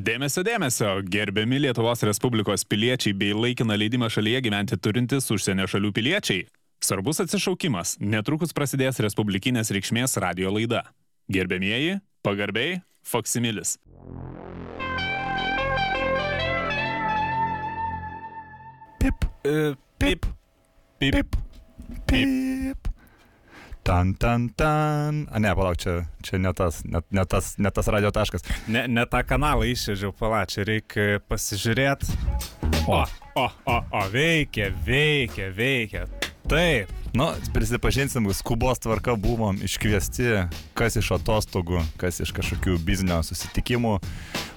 Dėmesio, dėmesio, gerbiami Lietuvos Respublikos piliečiai bei laikiną leidimą šalyje gyventi turintys užsienio šalių piliečiai. Svarbus atsišaukimas, netrukus prasidės Respublikinės reikšmės radio laida. Gerbėmieji, pagarbiai, Foksimilis. Pip, E, pip, pip, pip. Tan, tan, tan. A ne, palauk, čia, čia ne, tas, ne, ne, tas, ne tas radio taškas. Ne, ne tą kanalą išėžiau, palačią, reikia pasižiūrėti. O, o, o, o, veikia, veikia, veikia. Taip. Nu, prisipažinsim, skubos tvarka buvom iškviesti, kas iš atostogų, kas iš kažkokių biznio susitikimų.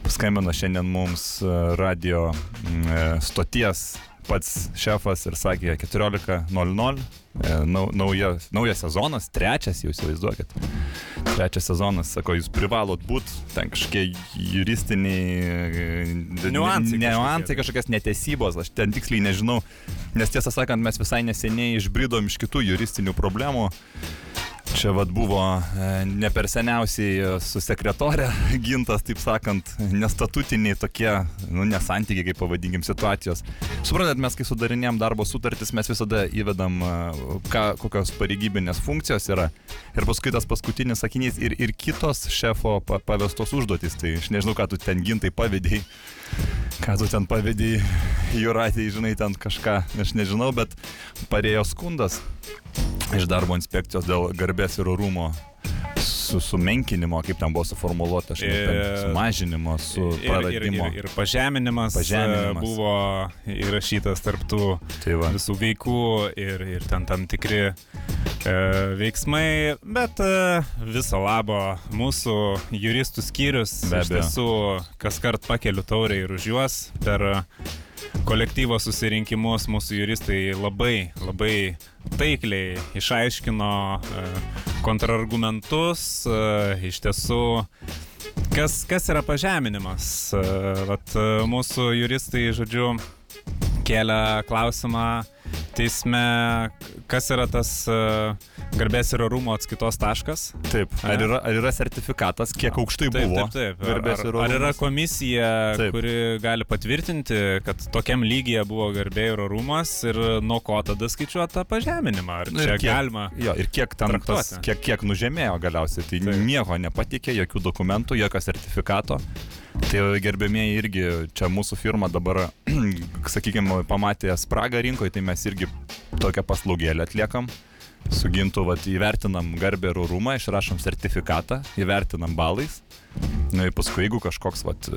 Paskambino šiandien mums e, radio e, stoties pats šefas ir sakė 14.00. e, nau- Nauja, naujas sezonas, trečias, jau įsivaizduokit. Trečias sezonas, sako, jūs privalot būti ten kažkokie juristiniai e, Niuansai niuansai kažkokias netesybos, aš ten tiksliai nežinau, nes tiesą sakant, mes visai neseniai išbridom iš kitų juristinių problemų. Čia vad buvo e, ne per seniausiai e, su sekretorė gintas, taip sakant, nestatutiniai tokie, nu, nesantykiai, kaip pavadinkim, situacijos. Suprantat, mes kai sudarinėjom darbo sutartis, mes visada įvedam, e, ką, kokios pareigybinės funkcijos yra. Ir paskui tas paskutinis sakinys ir, ir kitos šefo pa, pavestos užduotis. Tai aš nežinau, ką tu ten gintai pavydėjai. Ką tu ten pavydėjai, Juratė, žinai, ten kažką, aš nežinau, bet parėjo skundas iš darbo inspekcijos dėl garbės ir orumo su, sumenkinimo, kaip ten buvo suformuoluota, aš nežinau, sumažinimo, su Ir, ir, ir, ir pažeminimas, Pažeminimas. e, buvo įrašytas tarptų Tai va. visų veikų ir, ir ten tam tikri e, veiksmai, bet e, viso labo mūsų juristų skyrius iš tiesų kas kart pakeliu taurę ir už juos per kolektyvo susirinkimus mūsų juristai labai, labai taikliai išaiškino e, kontrargumentus, e, iš tiesų Kas, kas yra pažeminimas? E, Vat mūsų juristai, žodžiu, kelia klausimą teisme, kas yra tas e, garbės ir orumo atskaitos taškas. Taip. Ar yra, ar yra sertifikatas, kiek aukštai Taip, buvo? taip, taip. Ar, Garbės ar, ar yra komisija, Taip. kuri gali patvirtinti, kad tokiam lygyje buvo garbė ir orumas ir nuo ko tada skaičiuoti tą pažeminimą? Ar Nu ir čia kiek- galima? Jo, ir kiek ten tas, kiek, kiek nužemėjo galiausiai, tai Taip. nieko nepatikė, jokių dokumentų, jokio sertifikato. Tai ginrbėmėjai irgi, čia mūsų firma dabar, sakykime, pamatė spragą rinkoje, tai mes irgi tokią paslaugėlę atliekam. Sugintų, vat, įvertinam garbę ir orumą, išrašom sertifikatą, įvertinam balais. Na ir paskui, jeigu kažkoks, vat,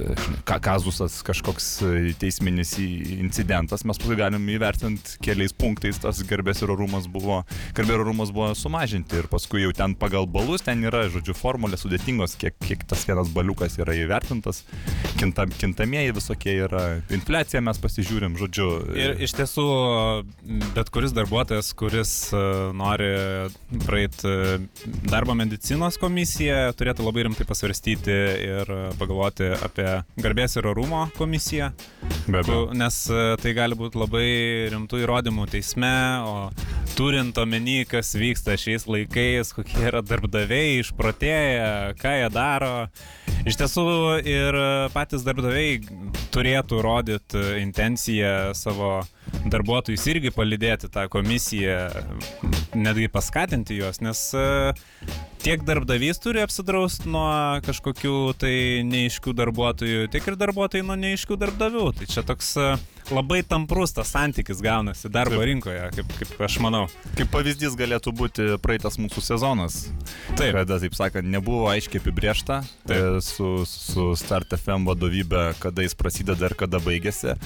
kazusas, kažkoks e, teisminis incidentas, mes paskui galim įvertinti keliais punktais, tas garbės ir orumas buvo, garbė ir orumas buvo sumažinti. Ir paskui jau ten pagal balus, ten yra, žodžiu, formulės sudėtingos, kiek, kiek tas vienas baliukas yra įvertintas, kintam, kintamieji visokie yra, infliaciją mes pasižiūrim, žodžiu. Ir iš tiesų, bet kuris darbuotojas, kuris e, nori praeiti darbo medicinos komisiją, turėtų labai rimtai pasvarstyti ir pagalvoti apie garbės ir orumo komisiją, be abejo. nes e, tai gali būti labai rimtų įrodymų teisme, o turint omeny, kas vyksta šiais laikais, kokie yra darbdaviai, išprotėję, ką jie daro. Iš tiesų ir patys darbdaviai turėtų rodyti intenciją savo darbuotojus irgi palidėti tą komisiją, netgi paskatinti juos, nes e, tiek darbdavys turi apsidrausti nuo kažkokių tai neiškių darbuotojų, tiek ir darbuotojai nuo neiškių darbdavių. Tai čia toks e, labai tamprus tas santykis gaunasi darbo Taip. rinkoje, kaip, kaip aš manau. Kaip pavyzdys galėtų būti praeitas mūsų sezonas. Taip. Kada, taip sakant, nebuvo aiškiai apibriešta Taip. e, su, su Start FM vadovybė, kada jis prasideda ir kada baigėsi.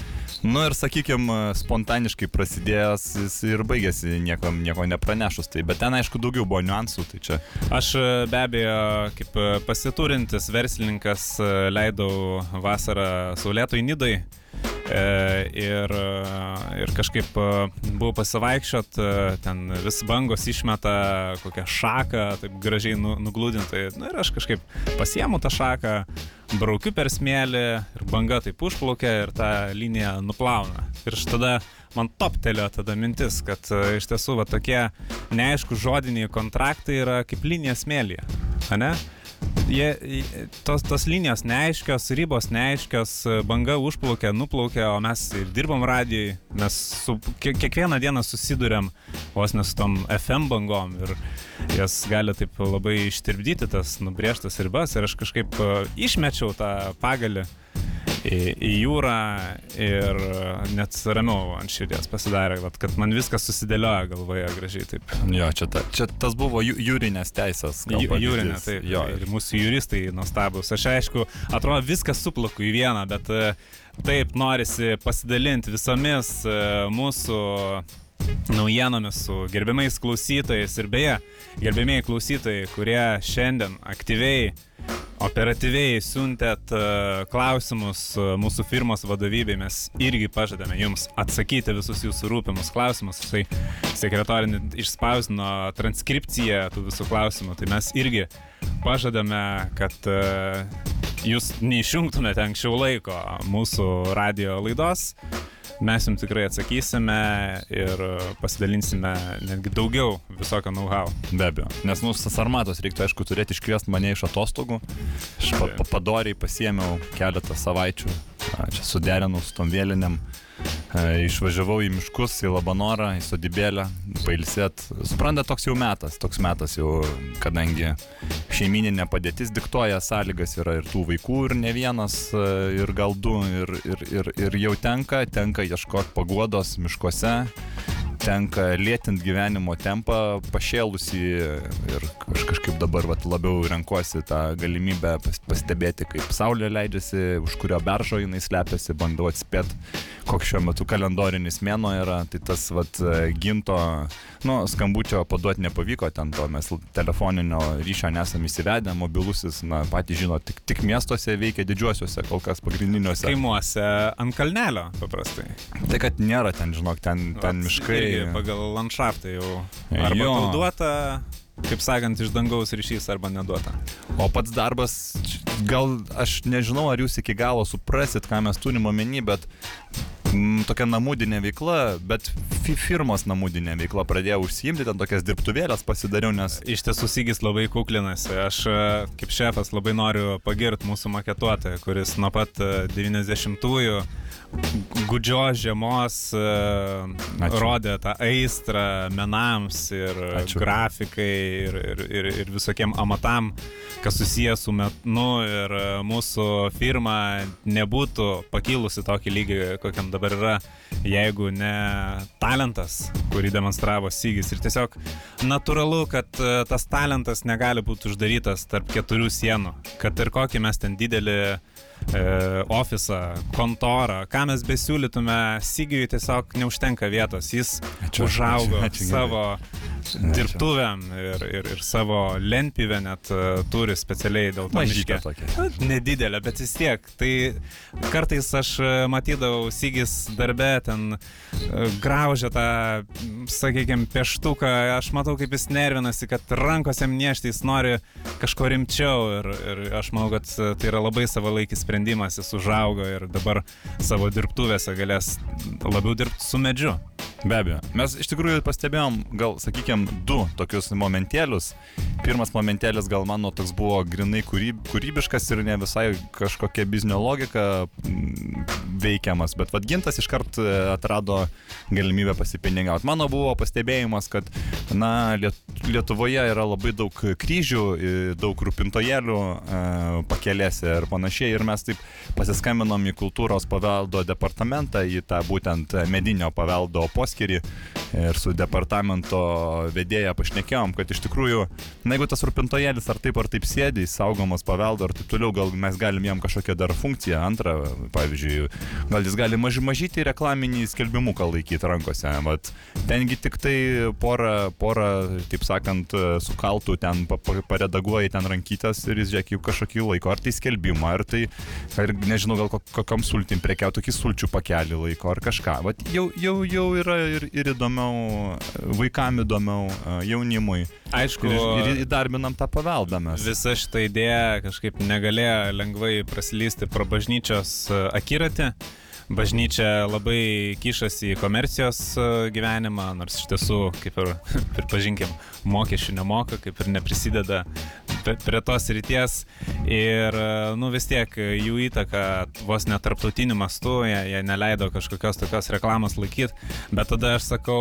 Nu ir, sakykime, spontaniškai prasidėjęs jis ir baigėsi niekam nieko nepranešus. Tai, bet ten, aišku, daugiau buvo niuansų. Tai čia Aš e, be abejo, kaip e, pasiturintis verslininkas, leidau vasarą Saulėtoj Nidai. E, ir, e, ir kažkaip e, buvau pasivaikščiot, ten vis bangos išmeta kokią šaką, taip gražiai nu, nuglūdintai. Na ir aš kažkaip pasiemu tą šaką, braukiu per smėlį ir banga taip užplaukia ir tą liniją nuplauna. Ir tada man toptelio tada mintis, kad iš tiesų va, tokie neaišku žodiniai kontraktai yra kaip linija smėlyje. Ane? Jie, tos, tos linijos neaiškios, ribos neaiškios, banga užplaukia, nuplaukia, o mes ir dirbam radijai, mes su, kiekvieną dieną susidurėm vos nes tom FM bangom ir jas gali taip labai ištirpdyti tas nubrėžtas ribas ir aš kažkaip išmečiau tą pagalį į, į jūrą ir net ramiau ant širdies pasidarė, vat, kad man viskas susidėlioja galvoje gražiai taip. Jo, čia, ta, čia tas buvo jū, jūrinės teisės. Jūrinė, taip. Jo. Ir mūsų juristai nuostabus. Aš aišku, atrodo viskas suplaku į vieną, bet e, taip norisi pasidalinti visomis e, mūsų naujienomis su gerbiamais klausytojais ir beje, gerbėmiai klausytojai, kurie šiandien aktyviai operatyviai siuntėt e, klausimus e, mūsų firmos vadovybei, mes irgi pažadame jums atsakyti visus jūsų rūpimus klausimus. Štai sekretorinė išspausino transkripciją tų visų klausimų, tai mes irgi pažadame, kad e, jūs neišjungtumėte anksčiau laiko mūsų radio laidos mes jums tikrai atsakysime ir pasidalinsime netgi daugiau visokio know-how. Be abejo, nes mūsų sarmatos reiktų, aišku, turėti iškviesti mane iš atostogų. Aš pa, pa, padoriai pasiemiau keletą savaičių, čia suderinau su tom vėlinėm E, išvažiavau į miškus, į Labanorą, į Sodibėlę, pailsėt. Suprantate, toks jau metas, toks metas jau, kadangi šeimininė padėtis diktuoja sąlygas, yra ir tų vaikų, ir ne vienas, e, ir gal du, ir, ir, ir, ir jau tenka, tenka ieškoti paguodos miškuose, tenka lėtint gyvenimo tempą, pašėlusi ir aš kažkaip dabar vat, labiau renkuosi tą galimybę pastebėti, kaip saulė leidžiasi, už kurio beržo jinai slepiasi, bandau atspėti, koks šiuo metu kalendorinis mėno yra, tai tas vat, ginto, nu, skambučio paduoti nepavyko, ten to mes telefoninio ryšio nesame įsivedę, mobilusis, na, patys žino, tik, tik miestuose veikia didžiuosiuose, kol kas pagrindiniuose. Kaimuose ant kalnelio paprastai. Tai kad nėra ten, žinok, ten, ten miškai pagal landšaftą jau. Arba jo. duota, kaip sakant, iš dangaus ryšys arba neduota. O pats darbas, gal aš nežinau, ar jūs iki galo suprasit, ką mes turim omeny, bet m, tokia namudinė veikla, bet firmos namudinė veikla pradėjau užsiimti, ten tokias dirbtuvėlės pasidariau, nes... Iš tiesų Sygis labai kuklinasi. Aš e, kaip šefas labai noriu pagirti mūsų maketuotoją, kuris nuo pat 90-ųjų e, gudžios žiemos uh, Ačiū. rodė tą aistrą menams ir Ačiū. grafikai ir, ir, ir, ir visokiem amatam, kas susijęs su metnu ir mūsų firma nebūtų pakilusi tokį lygį, kokiam dabar yra, jeigu ne talentas, kurį demonstravo Sygis. Ir tiesiog natūralu, kad tas talentas negali būti uždarytas tarp keturių sienų, kad ir kokį mes ten didelį e, ofisą, kontorą, ką mes besiūlytume, Sigijui tiesiog neužtenka vietos, jis ačiū, užaugo ačiū, ačiū, savo dirbtuvėm ir, ir, ir savo lentpivę net uh, turi specialiai dėl to miške. Nedidelė, bet vis tiek. Tai kartais aš e, matydavau Sigis darbę, ten uh, graužia tą, sakykime, pieštuką, aš matau, kaip jis nervinasi, kad rankose niešti jis nori kažko rimčiau ir, ir aš manau, kad tai yra labai savalaikis sprendimas, jis užaugo ir dabar savo dirbtuvėse galės labiau dirbti su medžiu. Be abejo. Mes iš tikrųjų pastebėjom, gal, sakykime, du tokius momentėlius. Pirmas momentėlis gal mano toks buvo grinai kūryb, kūrybiškas ir ne visai kažkokia biznio logika mm, veikiamas, bet vad gintas iškart e, atrado galimybę pasipinigauti. Mano buvo pastebėjimas, kad, na, Lietuvoje yra labai daug kryžių, daug rūpintojėlių e, pakelėse ir panašiai. Ir mes taip pasiskambinom į kultūros paveldo departamentą, į tą būtent medinio paveldo Kidding. Ir su departamento vedėja pašnekėjom, kad iš tikrųjų, na jeigu tas rūpintojėlis ar taip ar taip sėdi, saugomas paveldo ar taip toliau, gal mes galim jam kažkokią dar funkciją, antrą, pavyzdžiui, gal jis gali maži mažyti reklaminį skelbimuką laikyti rankose, bet tengi tik tai porą, porą, taip sakant, sukaltų ten paredaguoji ten rankytas ir jis žiūrėk jau kažkokį laiko, ar tai skelbimą, ar tai, ar nežinau, gal kokiam sultim prekiau, tokį sulčių pakelį laiko, ar kažką. Vat jau, jau, jau yra ir, ir įdomiau, vaikam įdomiau, jaunimui. Aišku, ir, ir įdarbinam tą paveldą mes. Visa šita idėja kažkaip negalėjo lengvai praslysti pro bažnyčios akiratį bažnyčia labai kišasi į komercijos gyvenimą, nors iš tiesų, kaip ir pripažinkim, mokesčių nemoka, kaip ir neprisideda prie tos ryties. Ir, nu vis tiek, jų įtaka vos netarptautiniu mastu, jie, jie neleido kažkokios tokios reklamos laikyti, bet tada aš sakau,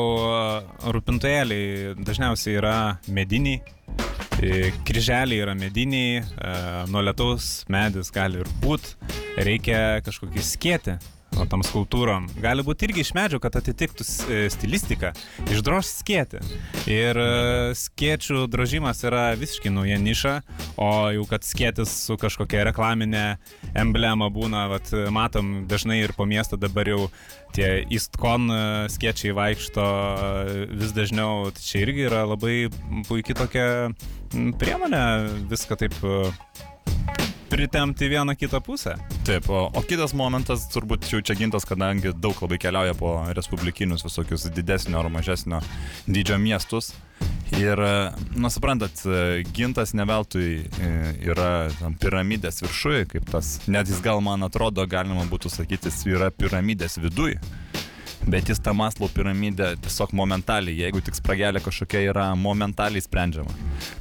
rūpintojėliai dažniausiai yra mediniai, kryželiai yra mediniai, nuo lietaus medis gali ir būt, reikia kažkokį skėti o tom skultūrom. Gali būti irgi iš medžio, kad atitiktų e, stilistiką. Išdroš skėti. Ir e, skėčių drožimas yra visiškai nauja niša, o jau kad skėtis su kažkokia reklaminė emblema būna, vat, matom dažnai ir po miestą dabar jau tie Eastcon e, skiečiai vaikšto vis dažniau. Tai čia irgi yra labai puikiai tokia priemonė viską taip pritemti vieną kitą pusę. Taip, o, o kitas momentas, turbūt jau čia gintas, kadangi daug labai keliauja po respublikinius visokius didesnio ar mažesnio dydžio miestus. Ir, na, suprantat, gintas neveltui e, yra piramidės viršuje, kaip tas, net jis gal man atrodo, galima būtų sakyti, yra piramidės viduje bet jis tą Maslow piramidę tiesiog momentaliai, jeigu tik spragelė kažkokia yra momentaliai sprendžiama.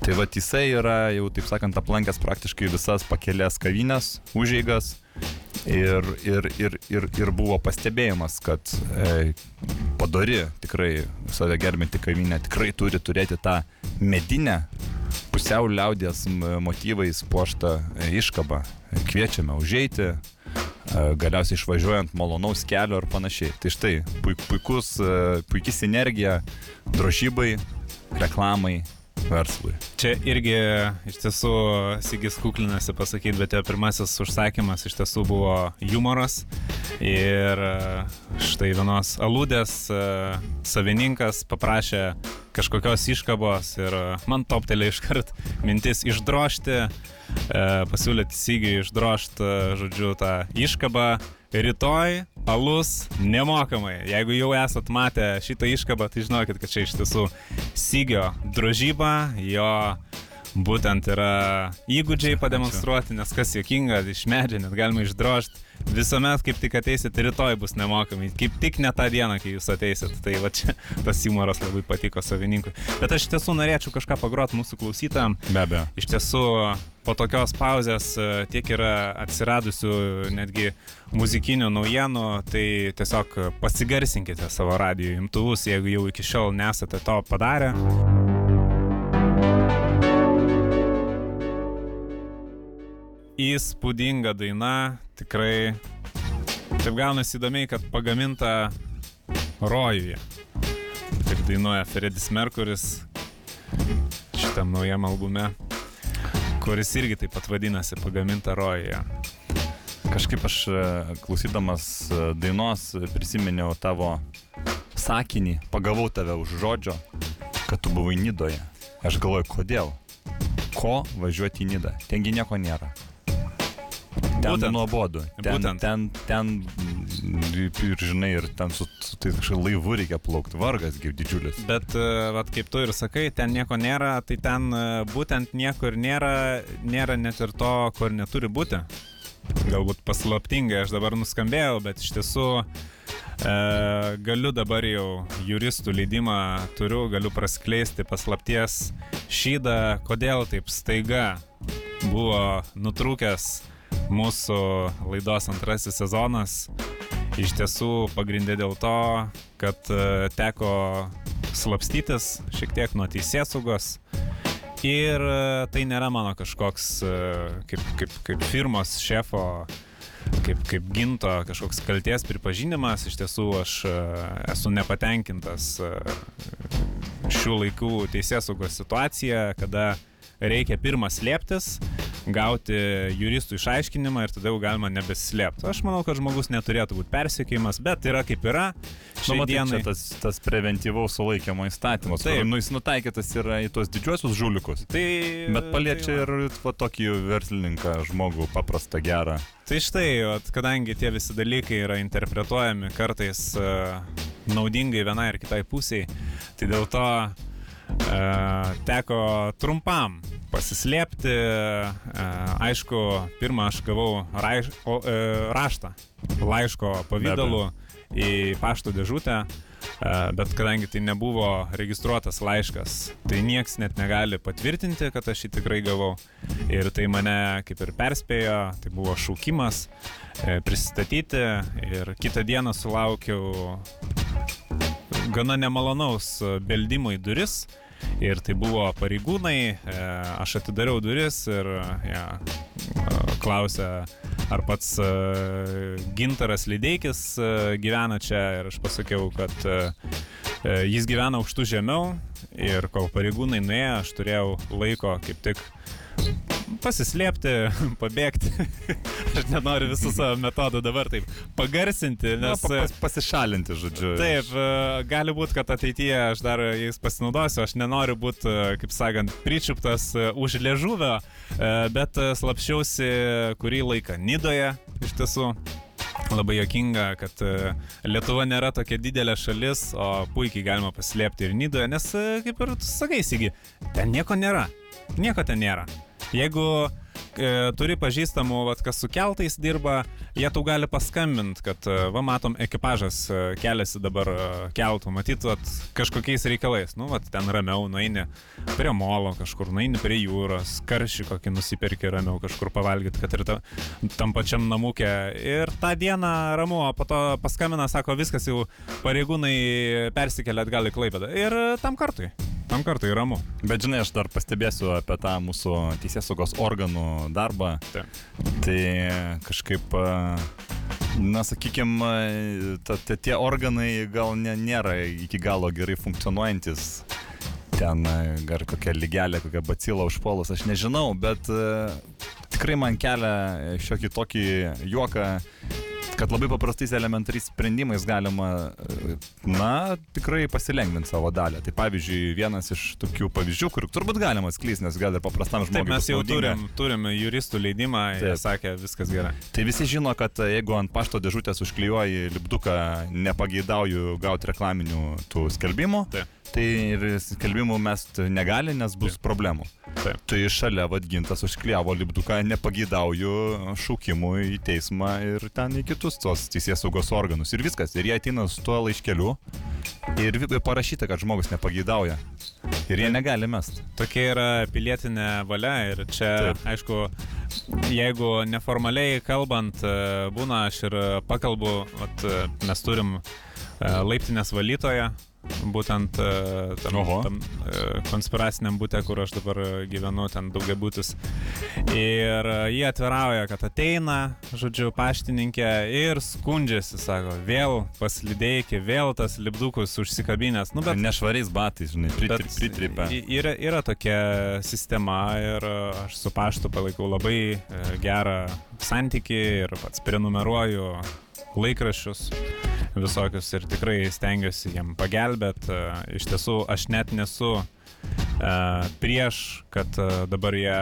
Tai va jisai yra jau, taip sakant, aplankęs praktiškai visas pakelės kavinės, užėgas ir, ir, ir, ir, ir buvo pastebėjimas, kad e, padori tikrai save gerbinti kavinę tikrai turi turėti tą medinę pusiau liaudės motyvais puoštą iškabą. Kviečiame užeiti, galiausiai išvažiuojant malonaus kelio ir panašiai. Tai štai, puikus, puikiai sinergija drožybai, reklamai, verslui. Čia irgi iš tiesų Sigis kuklinasi pasakyti, bet jo pirmasis užsakymas iš tiesų buvo humoras. Ir e, štai vienos aludės savininkas paprašė kažkokios iškabos ir man toptelė iškart mintis išdrošti E, pasiūlyti Sigiui išdrošti, e, žodžiu, tą iškabą. Rytoj alus nemokamai. Jeigu jau esat matę šitą iškabą, tai žinokit, kad čia iš tiesų Sigio drožyba, jo būtent yra įgūdžiai pademonstruoti, nes kas jokinga, iš medžio net galima išdrošti. Visuomet, kaip tik ateisit, rytoj bus nemokami. Kaip tik ne tą dieną, kai jūs ateisit. Tai va čia tas humoras labai patiko savininkui. Bet aš iš tiesų norėčiau kažką pagroti mūsų klausytam. Be abejo. Iš tiesų, po tokios pauzės e, tiek yra atsiradusių netgi muzikinių naujienų, tai tiesiog pasigarsinkite savo radio imtuvus, jeigu jau iki šiol nesate to padarę. Įspūdinga daina, tikrai taip gaunasi įdomiai, kad pagaminta rojuje. Taip dainuoja Fredis Merkuris šitam naujam albume, kuris irgi taip pat vadinasi pagaminta rojuje. Kažkaip aš e, klausydamas e, dainos prisiminiau tavo sakinį, pagavau tave už žodžio, kad tu buvai Nidoje. Aš galvoju, kodėl? Ko važiuoti į Nidą? Tengi nieko nėra. Ten būtent. nuobodu. Ten, būtent. ten, ten, ir žinai, ir ten su, su tai kažkaip laivu reikia plaukti, vargas kaip didžiulis. Bet, e, vat, kaip tu ir sakai, ten nieko nėra, tai ten e, būtent nieko ir nėra, nėra net ir to, kur neturi būti. Galbūt paslaptingai aš dabar nuskambėjau, bet iš tiesų e, galiu dabar jau juristų leidimą turiu, galiu praskleisti paslapties šydą, kodėl taip staiga buvo nutrūkęs mūsų laidos antrasis sezonas iš tiesų pagrindė dėl to, kad e, teko slapstytis šiek tiek nuo teisėsaugos. Ir e, tai nėra mano kažkoks e, kaip, kaip, kaip firmos šefo, kaip, kaip ginto kažkoks kalties pripažinimas. Iš tiesų aš esu nepatenkintas šių laikų teisėsaugos situacija, kada reikia pirmą slėptis, gauti juristų išaiškinimą ir tada jau galima nebeslėpti. Aš manau, kad žmogus neturėtų būti persiekėjimas, bet yra kaip yra. Nu, matai, dienai... tas, tas preventyvaus sulaikymo įstatymas, kur, nu, jis nutaikytas yra į tuos didžiuosius žulikus. Tai, bet paliečia tai, ir va, tokį verslininką, žmogų, paprastą, gerą. Tai štai, at, kadangi tie visi dalykai yra interpretuojami kartais uh, naudingai vienai ir kitai pusiai, tai dėl to teko trumpam pasislėpti. E, aišku, pirmą aš gavau raiš, o, e, raštą laiško pavydalu į pašto dėžutę, e, bet kadangi tai nebuvo registruotas laiškas, tai nieks net negali patvirtinti, kad aš jį tikrai gavau. Ir tai mane kaip ir perspėjo, tai buvo šaukimas e, prisistatyti ir kitą dieną sulaukiau gana nemalonaus beldimo į duris. Ir tai buvo pareigūnai, e, aš atidariau duris ir ja, klausė, ar pats e, Gintaras Lydeikis e, gyvena čia ir aš pasakiau, kad jis gyvena aukštų žemiau ir kol pareigūnai nuėjo, aš turėjau laiko kaip tik pasislėpti, pabėgti. Aš nenoriu visų savo metodų dabar taip pagarsinti, nes... Na, pas, pasišalinti, žodžiu. Taip, e, gali būti, kad ateityje aš dar jais pasinaudosiu, aš nenoriu būti, e, kaip sakant, pričuptas e, už liežuvio, bet slapšiausi kurį laiką Nidoje iš tiesų. Labai jokinga, kad Lietuva nėra tokia didelė šalis, o puikiai galima paslėpti ir Nidoje, nes, kaip ir tu sakai, Sigi, ten nieko nėra. Nieko ten nėra. Jeigu e, turi pažįstamų, vat, kas su keltais dirba, jie tau gali paskambinti, kad, e, va, matom, ekipažas e, keliasi dabar e, keltų, matyt, vat, kažkokiais reikalais. Nu, vat, ten ramiau, nueini prie molo kažkur, nueini prie jūros, karšį kokį nusipirki ramiau kažkur pavalgyti, kad ir ta, tam pačiam namukė. Ir tą dieną ramu, o po to paskambina, sako, viskas jau pareigūnai persikelia atgal į Klaipėdą. Ir tam kartui. Tam kartui ramu. Bet žinai, aš dar pastebėsiu apie tą mūsų teisės saugos organų darbą. Taip. Tai kažkaip, na, sakykime, tie organai gal ne, nėra iki galo gerai funkcionuojantis. Ten gar kokia lygelė, kokia bacila užpuolus, aš nežinau, bet tikrai man kelia šiokį tokį juoką kad labai paprastais elementariais sprendimais galima, na, tikrai pasilengvinti savo dalį. Tai pavyzdžiui, vienas iš tokių pavyzdžių, kur turbūt galima sklysti, nes gal ir paprastam žmogui. Taip, mes jau turim, turim juristų leidimą, jie sakė, viskas gerai. Tai visi žino, kad jeigu ant pašto dėžutės užklijuoji lipduką, nepageidauju gauti reklaminių tų skelbimų. Taip tai ir skelbimų mes negali, nes bus Taip. problemų. Taip. Tai šalia vadgintas užkliavo lipduką, nepagydauju šaukimų į teismą ir ten į kitus tos teisės saugos organus. Ir viskas. Ir jie ateina su tuo laiškeliu ir parašyta, kad žmogus nepagydauja. Ir jie negali mest. Tokia yra pilietinė valia ir čia, Taip. aišku, jeigu neformaliai kalbant, būna aš ir pakalbu, at, mes turim laiptinės valytoją, būtent e, tam, Oho. tam e, konspiraciniam būtė, kur aš dabar gyvenu, ten daugiabutis. Ir e, jie atvirauja, kad ateina, žodžiu, paštininkė ir skundžiasi, sako, vėl paslidėjai, vėl tas lipdukus užsikabinęs. Nu, bet, Nešvariais batais, žinai, pritripia. Yra, yra tokia sistema ir aš su paštu palaikau labai gerą santyki ir pats prenumeruoju laikraščius visokius ir tikrai stengiuosi jiem pagelbėti. Iš tiesų, aš net nesu prieš, kad dabar jie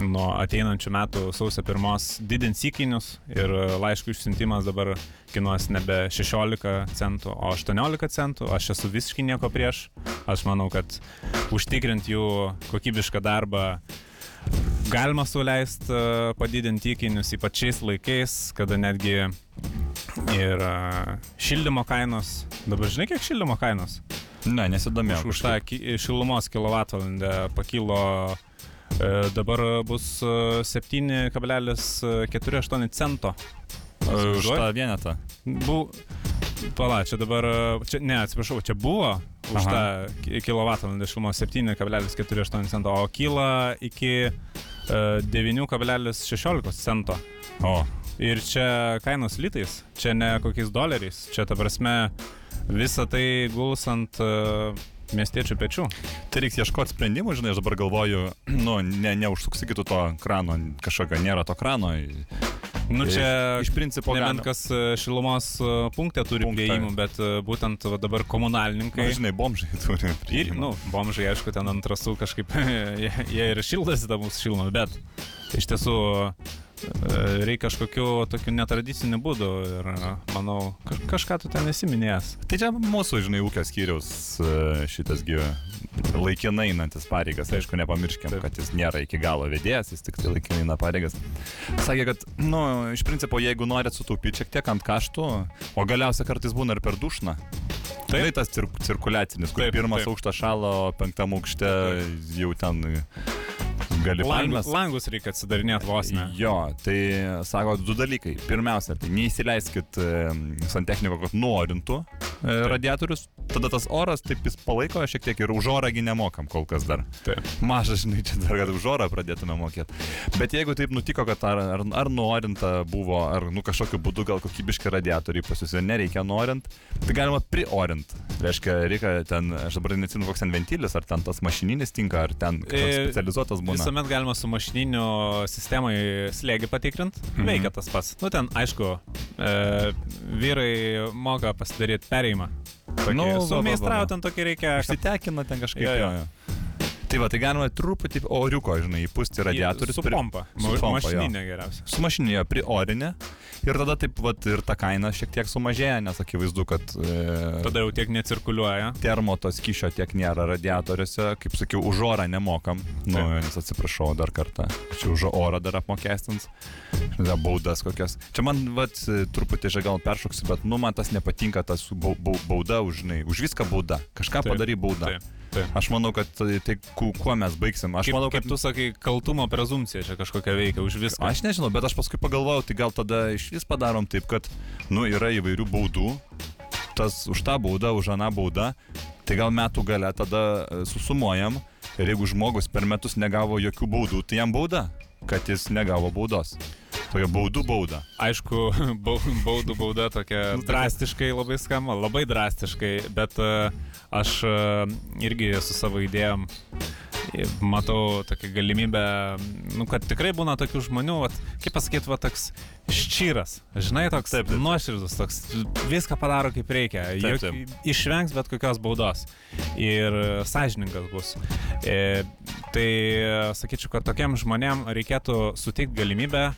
nuo ateinančių metų sausio pirmos didins įkainius ir laiškų išsiuntimas dabar kainuos nebe 16 centų, o 18 centų. Aš esu visiškai nieko prieš. Aš manau, kad užtikrint jų kokybišką darbą galima suleisti padidinti įkainius, ypač šiais laikais, kada netgi Ir šildymo kainos. Dabar žinai, kiek šildymo kainos? Ne, nesidomėjau. Už, už tą šilumos kilovatvalandę pakilo e, dabar bus 7,48 cento. Už tą vienetą. Bu... Pala, čia dabar, čia, ne, atsiprašau, čia buvo už Aha. tą kilovatvalandę šilumos 7,48 cento, o kyla iki uh, 9,16 cento. O. Ir čia kainos litais, čia ne kokiais doleriais, čia ta prasme visa tai guls ant uh, miestiečių pečių. Tai reiks ieškoti sprendimų, žinai, aš dabar galvoju, nu, ne, neužsuksi kitų to krano, kažkokio nėra to krano. Nu čia iš principo nemenkas e, šilumos e, punktė turi Punktą. prieimų, bet būtent va, dabar komunalininkai. Na, žinai, bomžai turi. Ir, nu, bomžai, aišku, ten ant rasų kažkaip, jie, jie ir šildosi tą mūsų šilumą, bet iš tiesų reikia kažkokiu tokiu netradiciniu būdu ir manau, kažką tu ten nesiminėjęs. Tai čia mūsų, žinai, ūkio skyrius šitas gyvė laikinai einantis pareigas, aišku, nepamirškim, Taip. kad jis nėra iki galo vedėjas, jis tik tai laikinai eina pareigas. Sakė, kad, nu, iš principo, jeigu norit sutaupyti šiek tiek ant kaštų, o galiausiai kartais būna ir per dušną. Tai tas cir cirkuliacinis, kur taip, pirmas taip. aukštas šalo, penktam aukšte jau ten gali palmes. Langus reikia atsidarinėti vos ne. Jo, tai sako du dalykai. Pirmiausia, tai neįsileiskit santechniko, kad nuorintų e, radiatorius, tada tas oras taip jis palaiko šiek tiek ir už orągi nemokam kol kas dar. Taip. Mažas, žinai, čia dar, kad už orą pradėtume mokėti. Bet jeigu taip nutiko, kad ar, ar, ar nuorinta buvo, ar nu kažkokiu būdu gal kokybiški radiatoriai pas jūs nereikia norint, tai galima priorint. Reiškia, reikia ten, aš dabar neatsimenu, koks ten ventilis, ar ten tas mašininis tinka, ar ten e, specializuotas būna. Visame visuomet galima su mašininiu sistemai slėgį patikrinti. Mhm. Veikia tas pats. Nu ten, aišku, e, vyrai moka pasidaryti perėjimą. Tokį, nu, su meistrau ten tokį reikia. Užsitekina ten kažkaip. Jo, jo. jo. Tai va, tai galima truputį oriuko, žinai, įpūsti radiatorius. Su pompa. Su pompa mašininė geriausia. Su mašininė, priorinė. Ir tada taip, va, ir ta kaina šiek tiek sumažėja, nes akivaizdu, kad... E, tada jau tiek necirkuliuoja. Termo tos kyšio tiek nėra radiatoriuose. Kaip sakiau, už orą nemokam. Nu, taip. nes atsiprašau dar kartą. Čia už orą dar apmokestins. Žinai, baudas kokias. Čia man, va, truputį čia gal peršoksiu, bet, nu, man tas nepatinka, tas bauda už, žinai, už viską bauda. Kažką padary bauda. Taip. Taip. Aš manau, kad tai, tai kuo mes baigsim. Aš kaip, manau, kad... Kaip tu sakai, kaltumo prezumcija čia kažkokia veikia už viską. Aš nežinau, bet aš paskui pagalvojau, tai gal tada iš vis padarom taip, kad, nu, yra įvairių baudų. Tas už tą baudą, už aną baudą. Tai gal metų gale tada e, susumuojam. Ir jeigu žmogus per metus negavo jokių baudų, tai jam bauda, kad jis negavo baudos. Tokia baudų bauda. Aišku, baudų bauda tokia nu, drastiškai labai skamba, labai drastiškai, bet uh, aš uh, irgi su savo idėjom matau tokią galimybę, nu, kad tikrai būna tokių žmonių, vat, kaip pasakyti, va, toks ščyras, žinai, toks taip, taip. nuoširdus, toks viską padaro kaip reikia, taip, taip. Juk, išvengs bet kokios baudos ir sąžininkas bus. E, tai sakyčiau, kad tokiem žmonėm reikėtų suteikti galimybę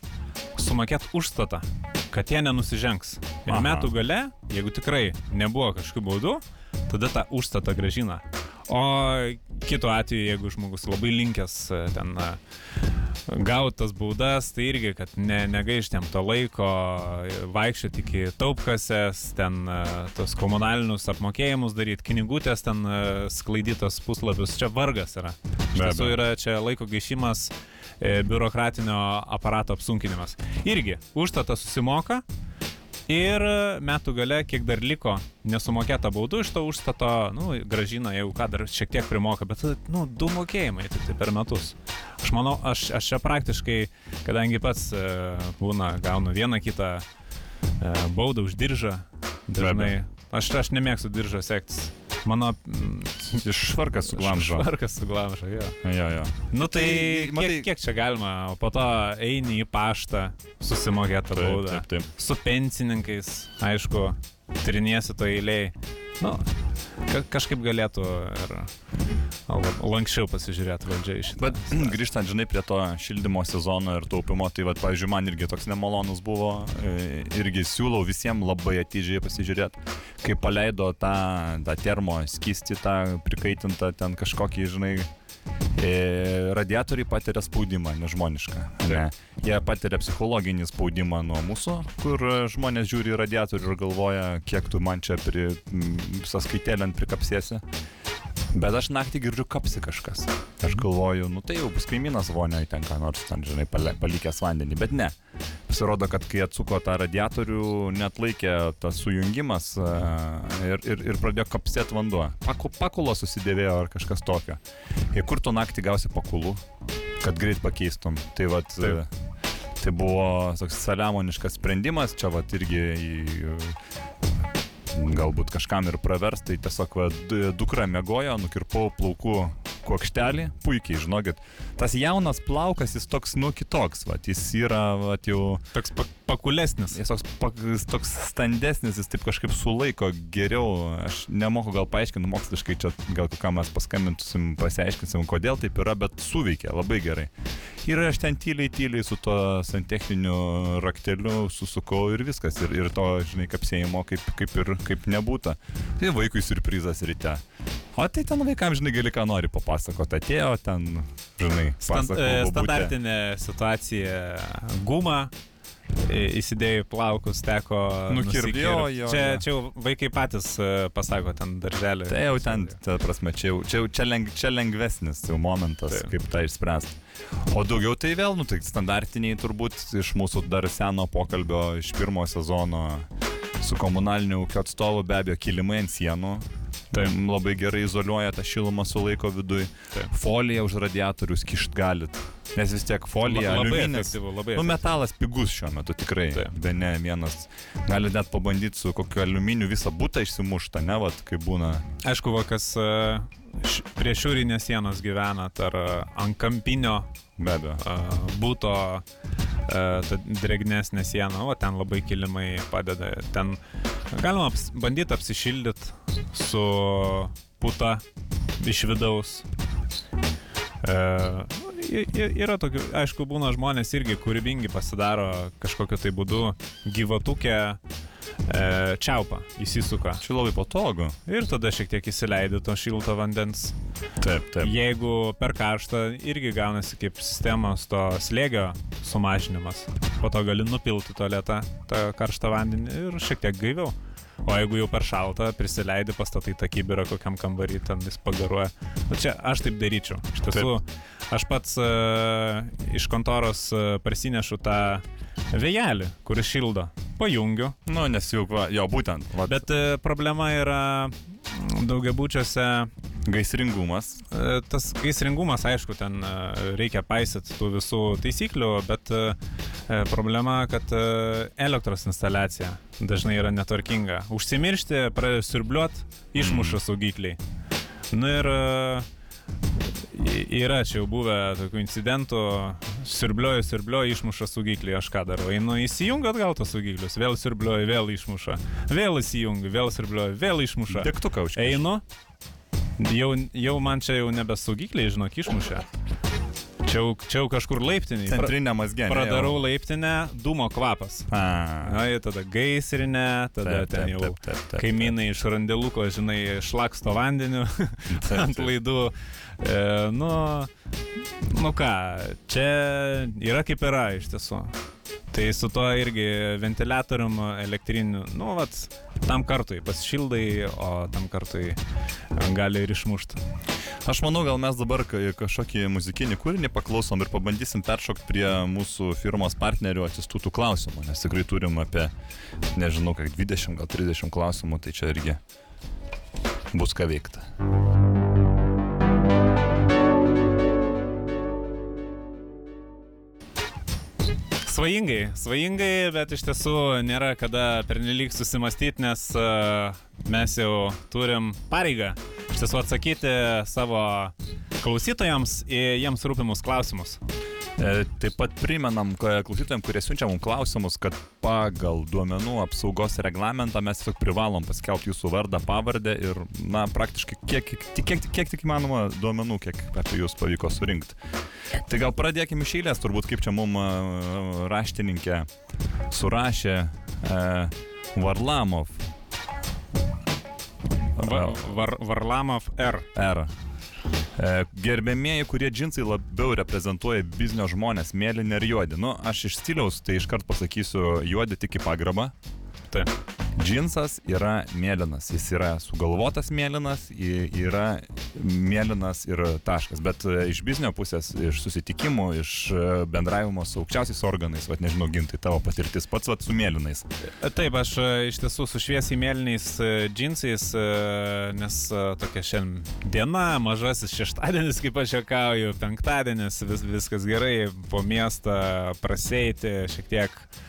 sumokėti užstatą, kad jie nenusižengs. Ir Aha. metų gale, jeigu tikrai nebuvo kažkokių baudų, tada tą užstatą gražina. O kitu atveju, jeigu žmogus labai linkęs e, ten e, gautas baudas, tai irgi, kad ne, negaištėm to laiko vaikščioti iki taupkasės, ten e, tos komunalinius apmokėjimus daryti, knygutės ten sklaidytos puslapius, čia vargas yra. Iš tiesų yra čia laiko gaišimas E, biurokratinio aparato apsunkinimas. Irgi, užstatą susimoka ir metų gale, kiek dar liko nesumokėta baudų iš to užstato, nu, gražina, jeigu ką dar šiek tiek primoka, bet, nu, du mokėjimai tik tai per metus. Aš manau, aš, aš čia praktiškai, kadangi pats e, būna, gaunu vieną kitą e, baudą už diržą, dažnai, aš, aš nemėgstu diržą sektis Mano mm, švarkas suglamžo. Švarkas suglamžo, jo. Jo, jo. Nu tai, tai matai, kiek, kiek čia galima, o po to eini į paštą, susimokėti baudą. Taip, taip, taip. Su pensininkais, aišku, triniesi to eiliai. Nu, ka kažkaip galėtų ir lankščiau pasižiūrėti valdžia iš šitą. Bet grįžtant, žinai, prie to šildymo sezono ir taupimo, tai, va, pavyzdžiui, man irgi toks nemalonus buvo, e, irgi siūlau visiems labai atidžiai pasižiūrėti, kai paleido tą, tą termo skisti, tą prikaitintą ten kažkokį, žinai, radiatoriai patiria spaudimą nežmonišką. Ne? Jie patiria psichologinį spaudimą nuo mūsų, kur žmonės žiūri į radiatorių ir galvoja, kiek tu man čia pri, visą skaitelę prikapsėsi. Bet aš naktį girdžiu kapsi kažkas. Aš galvoju, nu tai jau bus kaimynas vonioje ten ką nors ten, žinai, palikęs vandenį. Bet ne. Pasirodo, kad kai atsuko tą radiatorių, net laikė tas sujungimas ir, ir, ir pradėjo kapsėti vanduo. Paku, pakulo susidėvėjo ar kažkas tokio. Ir kur tu naktį gausi pakulų, kad greit pakeistum. Tai vad. Tai buvo toks saliamoniškas sprendimas, čia vat irgi į galbūt kažkam ir pravers, tai tiesiog va, dukra mėgojo, nukirpau plaukų kuokštelį, puikiai, žinokit, tas jaunas plaukas, jis toks, nu, kitoks, va, jis yra, va, jau... Toks pakulesnis. Jis toks, pak- toks standesnis, jis taip kažkaip sulaiko geriau. Aš nemoku gal paaiškinti moksliškai, čia gal kam mes paskambintusim, pasiaiškinsim, kodėl taip yra, bet suveikia labai gerai. Ir aš ten tyliai, tyliai su to santechniniu rakteliu susukau ir viskas. Ir, ir to, žinai, kapsėjimo kaip, kaip ir kaip nebūta. Tai vaikui surprizas ryte. O tai ten vaikams, žinai, gali ką nori papasakoti. Atėjo ten, žinai, Stand, e, standartinė situacija. Guma. Įsidėjai plaukus, teko. Nukirpt, nusikirpt. jo, jo, Čia, čia jau vaikai patys e, pasako ten darželį. Tai jau ten, ta prasme, čia, jau, čia, jau, čia, leng, čia lengvesnis jau momentas. Taip. kaip tą išspręsti. O daugiau tai vėl, nu, tai standartiniai turbūt iš mūsų dar seno pokalbio iš pirmo sezono su komunaliniu ūkio atstovu be abejo kilimai ant sienų. Tai labai gerai izoliuoja tą šilumą sulaiko viduje. Taip. Folija už radiatorius kišt galit. Nes vis tiek folija, La- labai aliuminis. efektyvu, labai Nu, metalas pigus šiuo metu tikrai. Taip. Be ne vienas. Gali net pabandyti su kokiu aliuminiu visą būtą išsimuštą, ne, vat, kai būna. Aišku, va, kas e, prie šiaurinės sienos gyvena, ar e, ant kampinio Be abejo. e, būto ta drėgnesnė siena, o ten labai kilimai padeda. Ten galima aps, bandyti apsišildyti su puta iš vidaus. E, yra tokių, aišku, būna žmonės irgi kūrybingi pasidaro kažkokiu tai būdu gyvatukę čiaupą, įsisuka. Čia labai patogu. Ir tada šiek tiek įsileidi to šilto vandens. Taip, taip. Jeigu per karštą, irgi gaunasi kaip sistemos to slėgio sumažinimas. Po to gali nupilti tualetą, tą karštą vandenį ir šiek tiek gaiviau. O jeigu jau per šaltą, prisileidi, pastatai tą kibirą kokiam kambarį, ten jis pagaruoja. Na čia aš taip daryčiau. Iš tiesų, aš pats uh, iš kontoros uh, parsinešu tą vėjelį, kuris šildo. Pajungiu, Nu, nes jau, va, jo, būtent. Va, Bet e, problema yra mm, daugiabučiuose, gaisringumas. e, tas gaisringumas, aišku, ten e, reikia paisyti tų visų taisyklių, bet e, problema, kad elektros instaliacija dažnai yra netvarkinga. Užsimiršti, pradėjo siurbliuot, išmuša saugikliai. Nu ir yra čia jau buvę tokių incidentų, siurblioju, siurblioju, išmuša saugiklį, aš ką darau, einu įsijungiu atgal tos saugiklius, vėl siurblioju, vėl išmuša, vėl įsijungiu, vėl siurblioju, vėl išmuša. Degtuką užkišti. Einu, jau, jau man čia jau nebe saugikliai, žinok, išmušė. Čia jau, čia jau kažkur laiptiniai. Pra- Centrinė mazgenė. Pradarau laiptinę, dūmo kvapas. A. Na, ir tada gaisrinė, tada Taip, ten taip, jau taip, taip, taip, kaimynai iš randeluko, žinai, šlaksto vandeniu Taip, ant taip. laidų. E, nu, nu ką, čia yra kaip yra iš tiesų. Tai su tuo irgi ventiliatorium elektriniu, nu, vat, tam kartui pasišildai, o tam kartui gali ir išmušti. Aš manau, gal mes dabar ka- kažkokį muzikinį kūrinį paklausom ir pabandysim peršokti prie mūsų firmos partnerių atsistų klausimų, nes tikrai turim apie, nežinau, kiek 20, gal 30 klausimų, tai čia irgi bus ką veikti. Svajingai, svajingai, bet iš tiesų nėra kada pernelyg susimastyti, nes uh, mes jau turim pareigą iš tiesų atsakyti savo klausytojams į jiems rūpimus klausimus. E, taip pat primenam ka- klausytojams, kurie siunčia mums klausimus, kad pagal duomenų apsaugos reglamentą mes tiesiog privalom paskelbti jūsų vardą, pavardę ir, na, praktiškai kiek, kiek, kiek, kiek tik įmanoma duomenų, kiek apie jūs pavyko surinkti. Tai gal pradėkime iš eilės, turbūt kaip čia mums raštininkė surašė e, Varlamov. Va, var, Varlamov R. R. E, Gerbėmieji, kurie džinsai labiau reprezentuoja biznio žmonės, mėlyni ir juodi. Nu, aš iš stiliaus tai iškart pasakysiu juodi tik į pagarbą. Taip. Džinsas yra mėlynas, jis yra sugalvotas mėlynas, yra mėlynas ir taškas. Bet e, iš biznio pusės, iš susitikimų, iš e, bendravimo su aukščiausiais organais, vad nežinau, gintai tavo patirtis pats vad su mėlynais. Taip, aš e, iš tiesų su šviesiai mėlynais e, džinsais, e, nes e, tokia šiandien diena, mažasis šeštadienis, kaip aš juokauju, penktadienis, vis, viskas gerai, po miestą praseiti, šiek tiek e,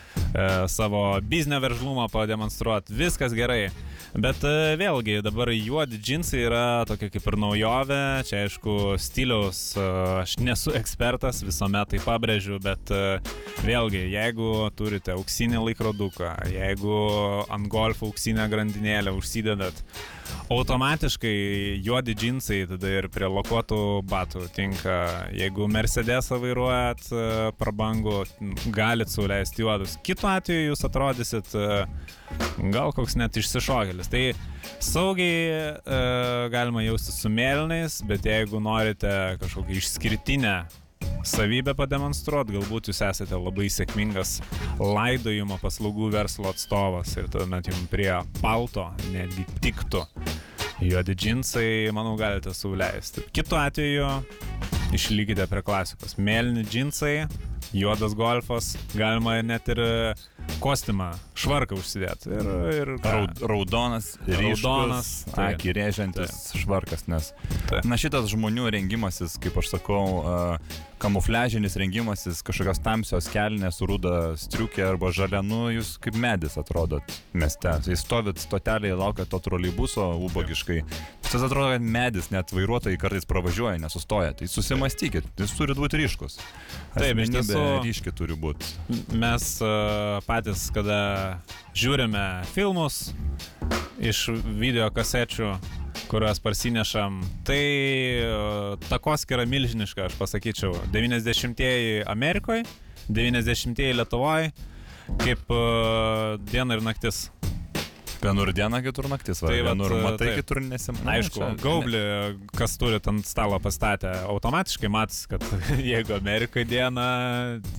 savo biznio veržlumą pademonstruoti, viskas gerai. Bet e, vėlgi, dabar juodi džinsai yra tokia kaip ir naujovė, čia aišku, stiliaus, e, aš nesu ekspertas, visuomet tai pabrėžiu, bet e, vėlgi, jeigu turite auksinį laikroduką, jeigu ant golfo auksinę grandinėlę užsidedat, automatiškai juodi džinsai tada ir prie lokuotų batų tinka. Jeigu Mercedesą vairuojat prabangų, galit sauliaisti juodus. Kitu atveju jūs atrodysit gal koks net išsišokėlis. Tai saugiai e, galima jausti su mėlynais, bet jeigu norite kažkokią išskirtinę savybę pademonstruoti, galbūt jūs esate labai sėkmingas laidojimo paslaugų verslo atstovas ir tuomet jums prie palto netgi tiktų. Juodi džinsai, manau, galite sauliaisti. Kitu atveju išlygite prie klasikos. Mėlyni džinsai, juodas golfas, galima net ir kostiumą, švarką užsidėti. Ir, ir Raud, raudonas, ryškus, Raudonas, tai. akį rėžiantis švarkas, nes. Tai. Na šitas žmonių rengimasis, kaip aš sakau, uh, kamufliažinis rengimasis, kažkokios tamsios kelnės, ruda striukė arba žalia, nu jūs kaip medis atrodot mieste. Jūs stovit stotelėje, laukiat to troleibuso, ubogiškai. Tas atrodo, kad medis, net vairuotojai kartais pravažiuoja, nesustoja. Tai susimastykit, jis turi būti ryškus. Taip, iš Asmenybė tiesų- ryški turi būti. mes uh, patys, kada žiūrime filmus iš video kasečių, kuriuos parsinešam, tai uh, takoskira milžiniška, aš pasakyčiau. 90-ieji Amerikoje, 90-ieji Lietuvoje, kaip uh, diena ir naktis. Vienur diena, kitur naktis, va. Tai vat, vienur matai, taip. kitur nesimatai. Aišku, gaublį, kas turi ant stalo pastatę, automatiškai matys, kad jeigu Amerikoje diena,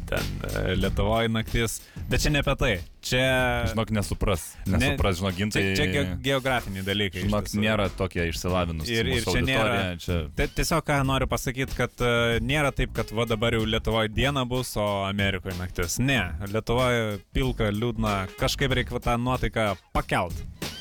ten e, Lietuvoje naktis, bet čia ne apie tai. Čia, Žinok, nesupras. Ne- Nesupras, žinok, čia, gintai. čia ge geografiniai dalykai. Žinok, nėra tokie išsilavinus. Ir- ir čia nėra- Čia... Tai tiesiog ką noriu pasakyti, kad uh, nėra taip, kad va dabar jau Lietuvoje diena bus, o Amerikoje naktis. Ne, Lietuvoje pilka, liūdna, kažkaip reikia tą nuotaiką pakelt.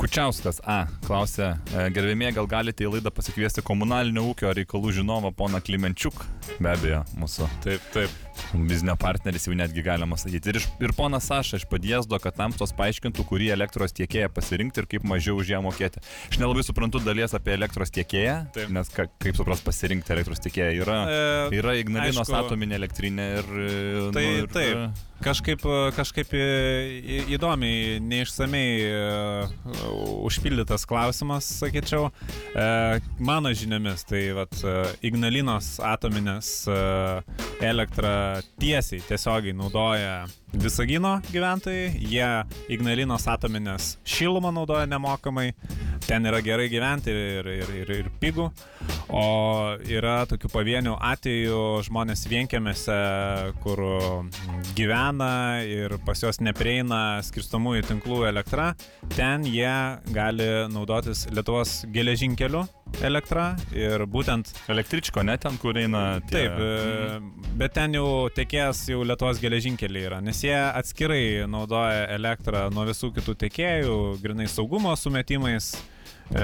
Kučiauskas A. Klausė, e, gerbėmė, gal galite į laidą pasikviesti komunalinio ūkio reikalų žinovą poną Klimenčiuk? Be abejo, mūsų Taip, taip. biznio partneris jau netgi galima sakyti. Ir, iš, ir ponas Saša iš padėsdo, kad tamstos paaiškintų, kurį elektros tiekėją pasirinkti ir kaip mažiau už ją mokėti. Aš nelabai suprantu dalies apie elektros tiekėją, Taip. nes ka, kaip supras pasirinkti elektros tiekėją yra. E, Yra Ignalinos aišku- atominė elektrinė ir... e, Tai nu, ir, taip. Kažkaip, kažkaip į- įdomiai, neišsamei e, užpildytas klausimas, sakyčiau. E, Mano žiniomis, tai vat, e, Ignalinos atominės e, elektrą tiesiai, tiesiogiai naudoja Visagino gyventojai, jie Ignalinos atominės šilumą naudoja nemokamai, ten yra gerai gyventi ir, ir, ir, ir pigų, o yra tokių pavienių atvejų žmonės vienkėmėse, kur gyvena ir pas juos neprieina skirstomųjų tinklų elektra, ten jie gali naudotis Lietuvos geležinkeliu elektra ir būtent Električko, ne ten, kur eina. Tie... Taip, e, bet ten jau tekės jau Lietuvos geležinkeliai yra, nes jie atskirai naudoja elektrą nuo visų kitų tiekėjų, grinai saugumo sumetimais. E,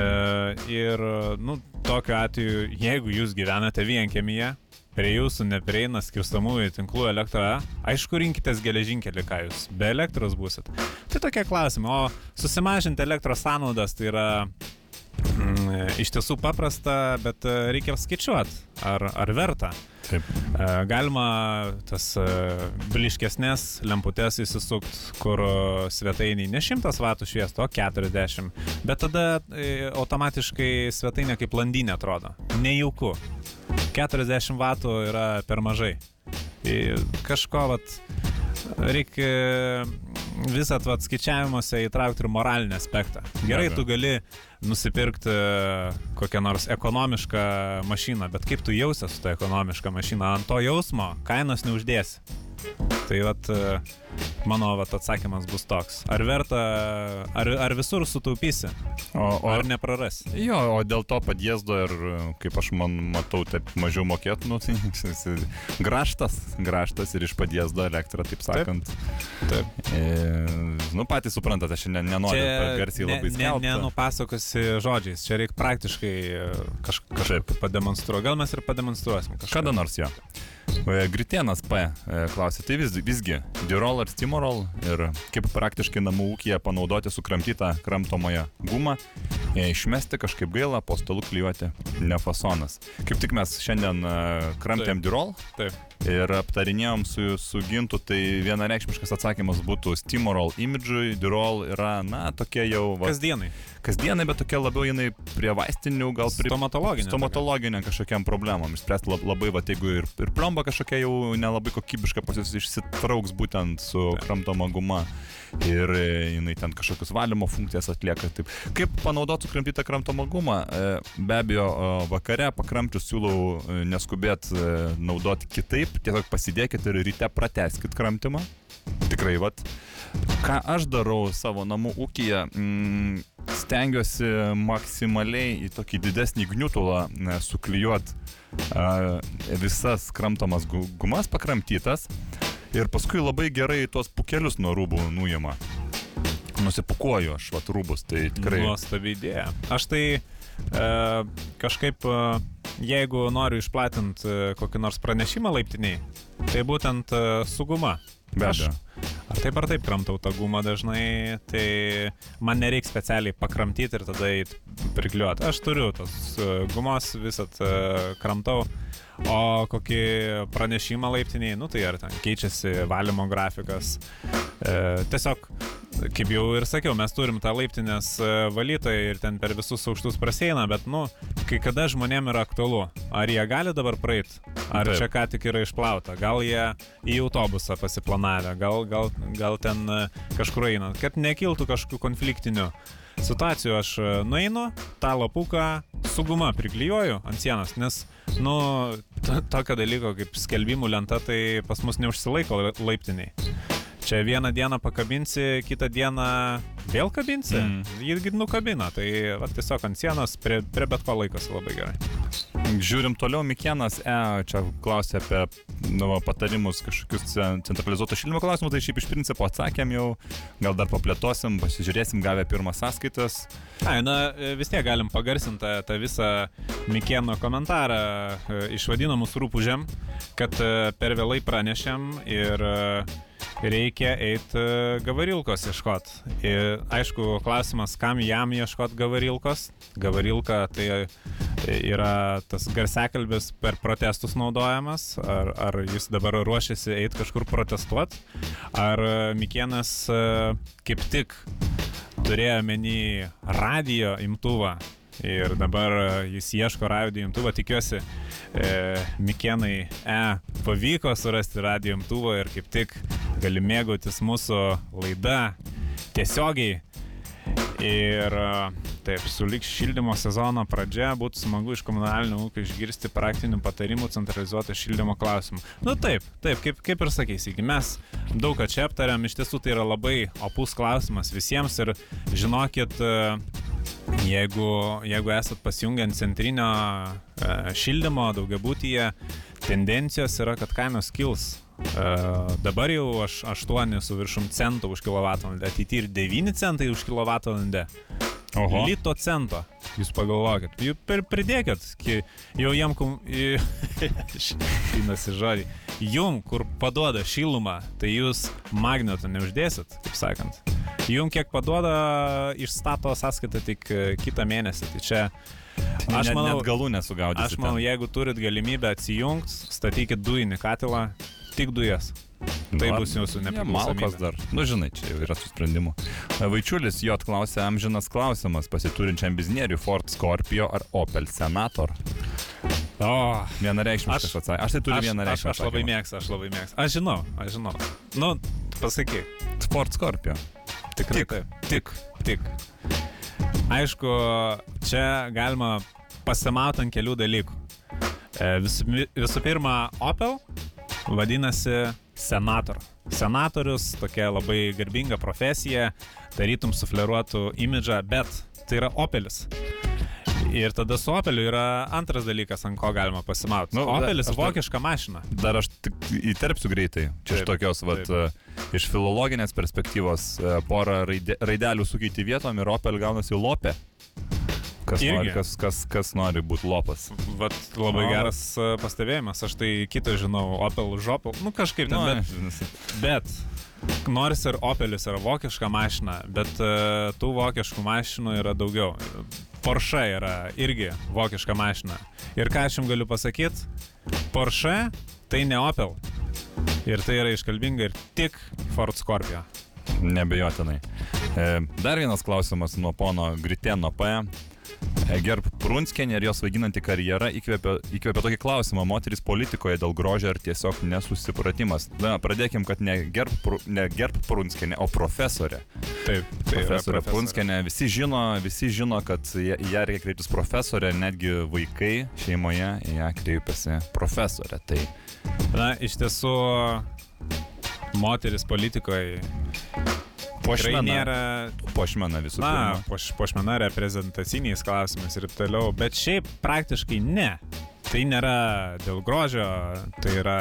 ir, nu, tokiu atveju, jeigu jūs gyvenate vienkėmyje, prie jūsų neprieina skirstamųjų tinklų elektra, aišku, rinkitės geležinkelį, ką jūs be elektros būsit. Tai tokie klausimai, o susimažinti elektros sąnaudas tai yra iš tiesų paprasta, bet e, reikia skaičiuoti, ar, ar verta. Taip. E, Galima tas e, bliškesnės lemputės įsisukt, kur svetainiai ne 100 vatų šviestų, o 40. Bet tada automatiškai svetainė kaip landinė atrodo. Nejauku. 40 vatų yra per mažai. Kažko vat reikia visat vat skaičiavimuose įtraukti ir moralinį aspektą. Gerai, tu gali nusipirkti kokią nors ekonomišką mašiną, bet kaip tu jausies su ta ekonomiška mašina, ant to jausmo kainos neuždėsi. Tai vat, e, mano vat, atsakymas bus toks. Ar verta, ar, ar visur sutaupysi, O, o ar neprarasi? Jo, o dėl to padėsdo ir kaip aš man matau, taip mažiau mokėtų, nu, tai graštas, graštas ir iš padėsdo elektrą, taip sakant. Taip. E, nu, patys suprantate, aš ne, nenoriu per garsiai labai ne, skelbti. nenupasakosi žodžiais, čia reikia praktiškai e, kaž, kažkaip pademonstruoti. Gal mes ir pademonstruosim kažką. Kada nors jo. E, Gritienas P. e, klausė, tai vis, visgi, Dirol ar Stimorol ir kaip praktiškai namų ūkija panaudoti sukramtytą kramtomąją gumą, e, išmesti kažkaip gaila, po stalu klyjuoti, ne fasonas. Kaip tik mes šiandien kramtėm. Dirol Taip. Ir aptarinėjom su, su Gintu, tai vienareikšmiškas atsakymas būtų Stimorol imidžui, Dirol yra, na, tokia jau... Va, Kasdienai. kasdienai, bet tokia labiau jinai prie vaistinių, gal prie Stomatologinė. stomatologinė kažkokiam problemam. Išspręsti lab- labai, va, jeigu ir, ir plomba kažkokia jau nelabai kokybiška pas jūs išsitrauks būtent su Taip. kramtoma guma ir e, jinai ten kažkokius valymo funkcijas atlieka. Taip. Kaip panaudoti sukramtytą kramtomą gumą? E, Be abejo, vakare pakramčius siūlau e, neskubėt e, naudoti kitaip, tiesiog pasidėkit ir ryte prateskit kramtimą. Tikrai, vat. Ką aš darau savo namų ūkiją, mm, stengiuosi maksimaliai į tokį didesnį gniutulą e, suklijuot a, visas kramtomas gu- gumas pakramtytas ir paskui labai gerai tuos pukelius nuo rūbų nuima. Nusipukuoju aš vat rūbus, tai tikrai. Nuostabi idėja. Aš tai e, kažkaip, e, jeigu noriu išplatinti e, kokį nors pranešimą laiptiniai, tai būtent e, su guma. Be abejo. Ar taip ar taip kramtau tą gumą dažnai, tai man nereikia specialiai pakramtyti ir tada prikliuoti. Aš turiu tos e, gumos, visat e, kramtau. O kokį pranešimą laiptiniai, nu tai ar ten keičiasi valymo grafikas. E, tiesiog, kaip jau ir sakiau, mes turim tą laiptinės e, valytoją ir ten per visus aukštus praseina, bet, nu, kai kada žmonėm yra aktualu, ar jie gali dabar praeiti, ar. Taip. čia ką tik yra išplauta, gal jie į autobusą pasiplanavę, gal, gal, gal ten e, kažkur eina, kad nekiltų kažkokių konfliktinių situacijų, aš e, nueinu, tą lapuką su guma priklijuoju ant sienos, nes, nu, to- tokio dalyko kaip skelbimų lenta, tai pas mus neužsilaiko la- laiptiniai. Čia vieną dieną pakabinsi, kitą dieną vėl kabinsi, Mm. jį nukabina, tai va, tiesiog ant sienos prie, prie bet ko laikosi labai gerai. Žiūrim toliau, Mikienas E. čia klausė apie nu, patarimus kažkokius cen- centralizuoto šildymo klausimus, tai šiaip iš principo atsakėm jau, gal dar paplėtosim, pasižiūrėsim, gavę pirmas sąskaitas. Ai, na, vis tiek galim pagarsinti tą, tą visą Mikėno komentarą e, išvadino mūsų rūpužėm, kad e, per vėlai pranešėm ir e, reikia eiti gavarilkos ieškot. Ir aišku, klausimas, kam jam ieškot gavarilkos. Gavarilka tai e, yra tas garsiakalbis per protestus naudojamas, ar, ar jis dabar ruošiasi eiti kažkur protestuoti, ar e, Mikėnas e, kaip tik turėjo menį radio imtuvą. Ir dabar e, jis ieško radio imtuvo, tikiuosi, e, Mikenai E pavyko surasti radio imtuvą ir kaip tik gali mėgautis mūsų laida tiesiogiai. Ir e, taip, sulik šildymo sezono pradžia būtų smagu iš komunalinio ūkio išgirsti praktinių patarimų centralizuoto šildymo klausimų. Nu taip, taip, kaip, kaip ir sakys, iki mes daug ką čia aptariam, iš tiesų tai yra labai opus klausimas visiems ir žinokit, e, jeigu, jeigu esat pasijungę ant centrinio e, šildymo daugiabutyje, tendencijos yra, kad kainos kils. Uh, dabar jau aš 8 su viršum centų už kilovatvalandę, ateityje ir 9 centai už kilovatvalandę. Oho. Lito cento. Jūs pagalvokit. Jūs pridėkit, ki- jau jiem, kum- šinasi žodį, jum, kur paduoda šilumą, tai jūs magneto neuždėsit, taip sakant. Jum kiek paduoda, išstato sąskaitą tik e, kitą mėnesį. Tai čia Aš Aš manau- net galų nesugaudysiu. Aš manau, jeigu turit galimybę atsijungti, statykit dujinį katilą, tik dujas. Tai bus jūsų Malkos nepriklausomybė. dar. Nu, žinai, čia jau yra tų sprendimų. Vaičiulis jo klausė amžinas klausimas pasiturinčiam biznieriui Ford Scorpio ar Opel Senator. O, Vienareikšmiškas atsakymas. Aš tai turiu aš, aš, vienareikšmišką. aš labai mėgstu, aš labai mėgstu. Aš žinau, aš žinau. Nu, pasakyk. Ford Scorpio. Tikrai Tik, taip. Tik, tik. Aišku, čia galima pasimauti ant kelių dalykų. E, Visų, visų pirma, Opel vadinasi senator. Senatorius tokia labai garbinga profesija, tarytum sufleruotų imidžą, bet tai yra Opelis. Ir tada su Opeliu yra antras dalykas, ant ko galima pasimauti. Nu, Opelis vokiška mašina. Dar aš tik įterpsiu greitai. Čia iš Taip, tokios, vat, e, iš filologinės perspektyvos, e, porą raide, raidelių sukeiti vietom ir Opel gaunasi lopė. Kas Irgi. nori, kas, kas, kas nori būti lopas. Vat labai O. geras e, pastebėjimas, aš tai kitą žinau, Opel už Opel, nu kažkaip ten, Nu, bet, bet nors ir Opelis yra vokiška mašina, bet uh, tų vokiškų mašinų yra daugiau. Porsche yra irgi vokiška mašina. Ir ką aš jums galiu pasakyti, Porsche tai ne Opel. Ir tai yra iškalbinga ir tik Ford Scorpio. Nebejotinai. E, dar vienas klausimas nuo pono Gritėno P. E, Gerb Prunskienė ir jos vaidinanti karjera įkvėpė, įkvėpė tokį klausimą - moteris politikoje dėl grožio ar tiesiog nesusipratimas. Na, pradėkim, kad ne Gerb, ne Gerb Prunskienė, o profesorė. Taip, tai Profesorė Prunskienė, visi žino, visi žino, kad ją- į ją reikia kreiptis profesorė, netgi vaikai šeimoje į ją kreipiasi profesorė. Tai Na, iš tiesų, moteris politikoje pošmena, nėra pošmena visų Na, pirma. poš, pošmena reprezentaciniais klausimais ir toliau, bet šiaip praktiškai ne. Tai nėra dėl grožio, tai yra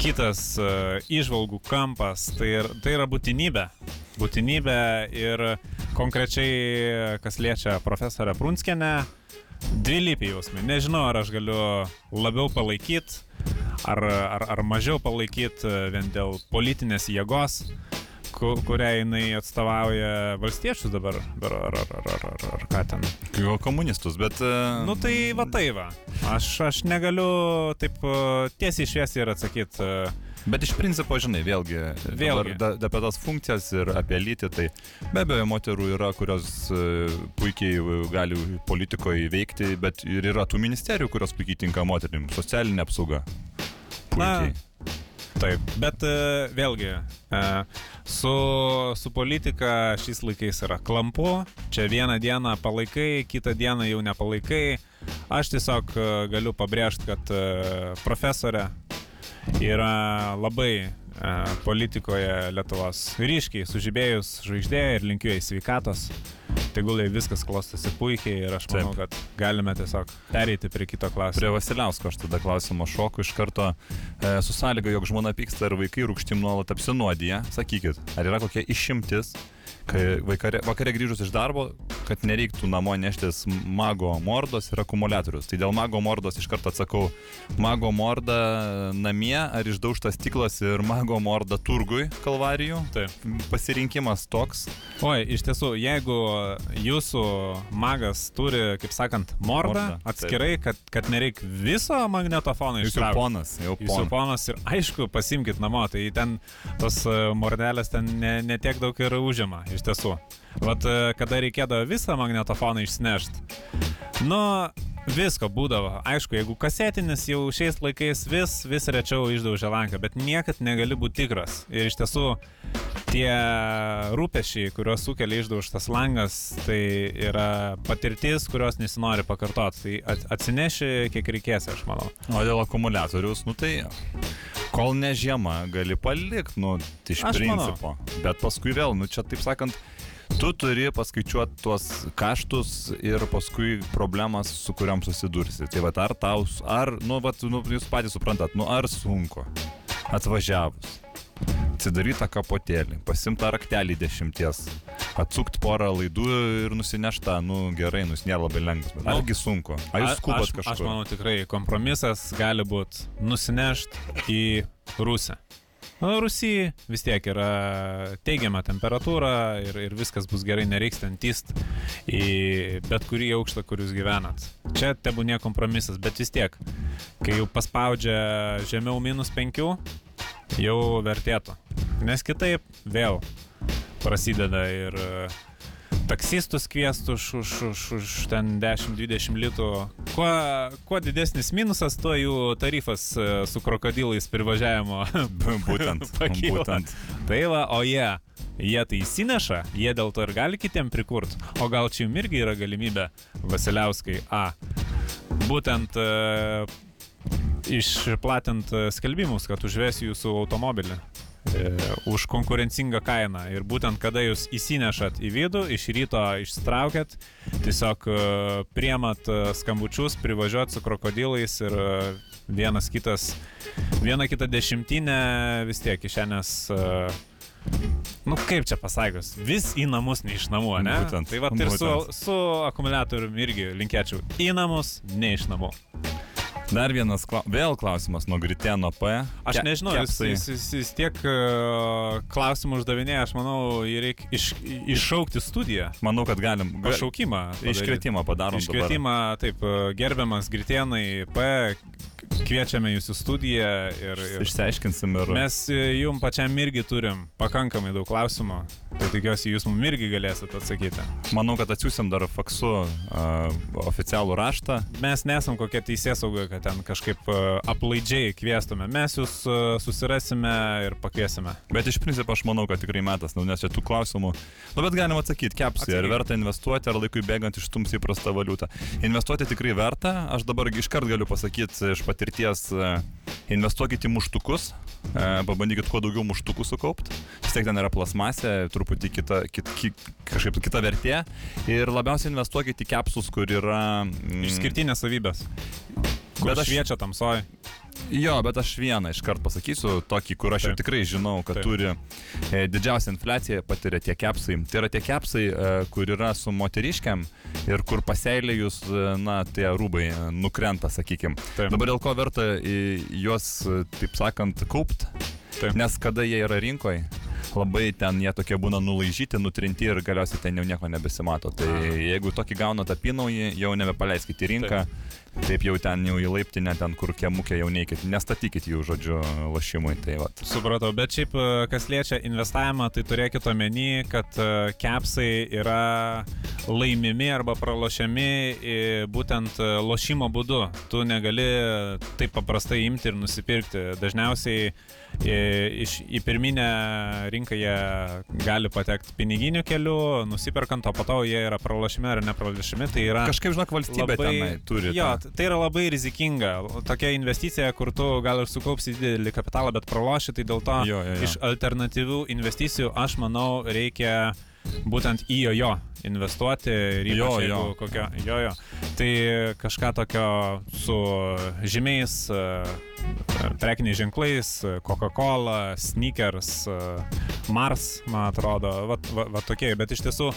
kitas uh, išvalgų kampas, tai, ir, tai yra būtinybė. Būtinybė ir konkrečiai, kas liečia profesorę Prunskienę, dvilypiai jausmai. Nežinau, ar aš galiu labiau palaikyti, ar, ar, ar mažiau palaikyti vien dėl politinės jėgos ku- kurią jinai atstovauja valstiečius dabar, ar, ar, ar, ar, ar, ar, ar ką ten. Jo komunistus, bet... e, Nu tai va tai va. Aš, aš negaliu taip e, tiesiai šviesiai ir atsakyti. Bet iš principo, žinai, vėlgi, Vėlgi. Da, da, apie tas funkcijas ir apie lytį, tai be abejo, moterų yra, kurios e, puikiai e, gali politikoje veikti, bet ir yra tų ministerijų, kurios puikiai tinka moterim. Socialinė apsauga. Puikiai. Taip, bet e, vėlgi, e, su, su politika šiais laikais yra klampu, čia vieną dieną palaikai, kitą dieną jau nepalaikai. Aš tiesiog e, galiu pabrėžti, kad profesorė yra labai e, politikoje Lietuvos ryškiai sužibėjus žvaigždė ir linkiu jai sveikatos. Tegul jai viskas klostosi puikiai ir aš manau, kad galime tiesiog pereiti prie kito Prie klausimo. Vasiliausko aš tada klausimo šoku iš karto e, su sąlyga, jog žmona pyksta ir vaikai rūkštim nuolat apsinuodija. Sakykit, ar yra kokia išimtis, kai vakare, vakare grįžus iš darbo, kad nereiktų namo neštis mago mordos ir akumuliatorius. Tai dėl mago mordos iš karto atsakau, mago morda namie ar išdaužtas stiklas ir mago morda turgui kalvarijų. Taip. Pasirinkimas toks. Oi, iš tiesų, jeigu jūsų magas turi, kaip sakant, mordą Mordą, atskirai, kad, kad nereik viso magnetofono Jūs jau ištraukti. ponas, jau ponas. ponas ir aišku, pasimkit namo, tai ten tos mordelės ten ne, ne tiek daug ir užima, iš tiesų. Vat e, kada reikėdavo visą magnetofoną išsinešti. Nu, visko būdavo. Aišku, jeigu kasetinis jau šiais laikais vis, vis rečiau išdaužia lanką, bet niekad negali būti tikras. Ir iš tiesų tie rūpešiai, kuriuos sukelia išdaužtas langas, tai yra patirtis, kurios nesinori pakartoti. Tai at- atsineši, kiek reikės, aš manau. O dėl akumuliatorius, nu tai kol ne žiema, gali palikti, nu, iš Aš principo. Bet paskui vėl, nu čia taip sakant, tu turi paskaičiuoti tuos kaštus ir paskui problemas, su kuriam susidursi. Tai va, ar tau, ar, nu, va, nu, jūs patys suprantat, nu, ar sunku atvažiavus. Atsidarytą kapotėlį, pasimtą raktelį dešimties, atsukt porą laidų ir nusinešta, nu gerai, nu jis nėra labai lengvas, bet Nu, argi sunku. Ar jūs skubat kažkur? aš manau tikrai kompromisas gali būti nusinešti į Rusiją. Nu, Rusijai vis tiek yra teigiama temperatūra ir, ir viskas bus gerai, nereiks ten tyst į bet kurį aukštą, kur jūs gyvenat. Čia tebūnė kompromisas, bet vis tiek, kai jau paspaudžia žemiau minus 5, jau vertėtų. Nes kitaip vėl prasideda ir e, taksistus kviestų už, už, už, už ten 10-20 litų. Kuo, kuo didesnis minusas, tuo jų tarifas e, su krokodilais privažiavimo būtent, pakyla. būtent. Tai va, o jie, jie tai įsineša, jie dėl to ir gali kitiem prikurt. O gal čia jums irgi yra galimybė, Vasiliauskai, A. Būtent e, išplatint skelbimus, kad užves jūsų automobilį. E, už konkurencingą kainą. Ir būtent kada jūs įsinešat į vidų, iš ryto išstraukėt, tiesiog e, priemat e, skambučius, privažiuot su krokodilais ir vienas kitas, viena kita dešimtinė vis tiek kišenės nu kaip čia pasakius, vis į namus, ne iš namų, ne? Būtent, Tai va ir su, su akumuliatoriumi irgi linkėčiau į namus, ne iš namų. Dar vienas, kla... vėl klausimas nuo Gritėno P. Aš Ke- nežinau, jis, jis, jis, jis tiek uh, klausimų uždavinėja, aš manau, jį reikia iš, iššaukti studiją. Manau, kad galim. ga- Pašaukimą. Iškvietimą padarom. dabar. Iškvietimą, taip, uh, gerbiamas Gritėnai P, kviečiame jūs į studiją ir, ir Išsiaiškinsim ir... mes uh, jum pačiam irgi turim pakankamai daug klausimų, tai tikiuosi jūs mums irgi galėsite atsakyti. Manau, kad atsiųsim dar faksu uh, oficialų raštą. Mes nesam kokia teisės sauga, kad ten kažkaip uh, aplaidžiai kviestume. Mes jūs uh, susirasime ir pakviesime. Bet iš principo aš manau, kad tikrai metas, nu, nes čia tų klausimų. Nu, bet galim atsakyti, kepsi, ar verta investuoti, ar laikui bėgant ištums įprastą valiutą. Investuoti tikrai verta, aš dabar iškart galiu pasakyti iš patirties, e, investuokite į muštukus, e, pabandykit kuo daugiau muštukų sukaupti. Vis tiek ten yra plasmasė, truputį kita, kit, kit, kažkaip kita vertė. Ir labiausiai investuokite į kepsus, kur yra... mm, Išskirtinės savybės. Kur Bet aš šviečia tamsoj. Jo, bet aš vieną iškart pasakysiu, tokį, kur aš jau Taip. tikrai žinau, kad Taip. turi e, didžiausią infliaciją patiria tie kepsai. Tai yra tie kepsai, e, kur yra su moteriškiam ir kur paseilėjus, e, na, tie rūbai e, nukrenta, sakykim. Taip. Dabar dėl ko verta e, juos, taip sakant, kaupt, Taip. nes kada jie yra rinkoje, labai ten jie tokie būna nulaižyti, nutrinti ir galiausiai ten jau nieko nebesimato. Tai jeigu tokį gaunat apinaują, jau nebepaleiskite į rinką. Taip jau ten jau į laiptinę, ten kur kiemukė jau neikit, nestatykit jų žodžiu lašimui. Tai vat. Supratau, bet šiaip e, kas liečia investavimą, tai turėkit omeny, kad e, kepsai yra laimimi arba pralošiami e, būtent lošimo būdu. Tu negali taip paprastai imti ir nusipirkti. Dažniausiai iš, į pirminę rinką jie gali patekti piniginiu keliu, nusiperkant, o po to jie yra pralošimi ar nepralošimi. Tai yra Kažkaip, žinok, valstybė tenai turi. Jo, tą- tai yra labai rizikinga. Tokia investicija, kur tu gal ir sukaupsi didelį kapitalą, bet praloši, tai dėl to Jo, jo, jo. iš alternatyvių investicijų aš manau reikia būtent į jojo investuoti ir Jo, jo. kokio jojo. Tai kažką tokio su žymiais e, prekiniais ženklais, Coca-Cola, Sneakers, e, Mars, man atrodo, va, va, va tokie, bet iš tiesų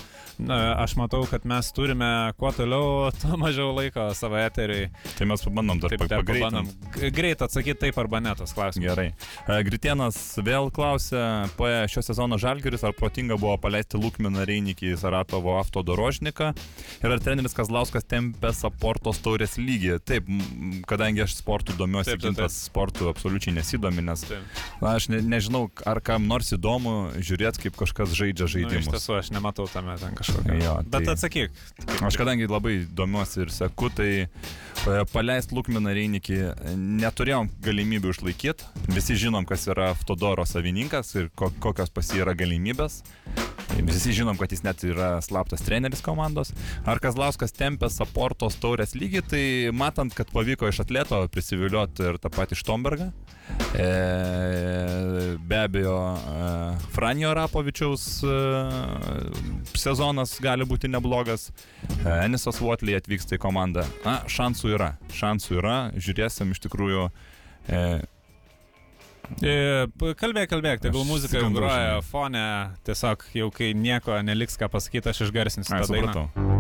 aš matau, kad mes turime kuo toliau, tuo mažiau laiko savo eteriai. Tai mes pabandom dar pagreitinti. greit atsakyti taip arba ne tas klausimas. Gerai. E, Gritienas vėl klausė, po šio sezono Žalgiris, ar protinga buvo paleisti Kukminą Reinikį į Saratovo Autodorožniką ir ar treneris Kazlauskas tempė Saportos taurės lygį. Taip, kadangi aš sportų domiuosi, taip, taip, taip. kintas sportų absoliučiai nesidomi, nes taip. na, aš ne, nežinau, ar kam nors įdomu žiūrėti, kaip kažkas žaidžia žaidimus. Nu, iš tiesų, aš nematau tame ten kažkokio. Jo, tai... Bet atsakyk. Taip. Aš kadangi labai domiuosi ir seku, tai e, paleist Lukminą Reinikį neturėjom galimybių išlaikyti. Visi žinom, kas yra Ftodoro savininkas ir kokios pas jį yra galimybės. Visi žinom, kad jis net yra slaptas treneris komandos. Ar Kazlauskas tempė Saportos taurės lygį, tai matant, kad pavyko iš atleto prisivilioti ir tą patį Štombergą. E, be abejo, e, Franjo Rapovičiaus e, sezonas gali būti neblogas. E, Enisas Votley atvyksta į komandą. Na, šansų yra. Šansų yra. Žiūrėsim iš tikrųjų. E, Kalbėk, kalbėk, tegul Aš muzika groja fone, tiesiog jau kai nieko neliks ką pasakyti, aš išgarsinsiu ai, tą dainą. supratau.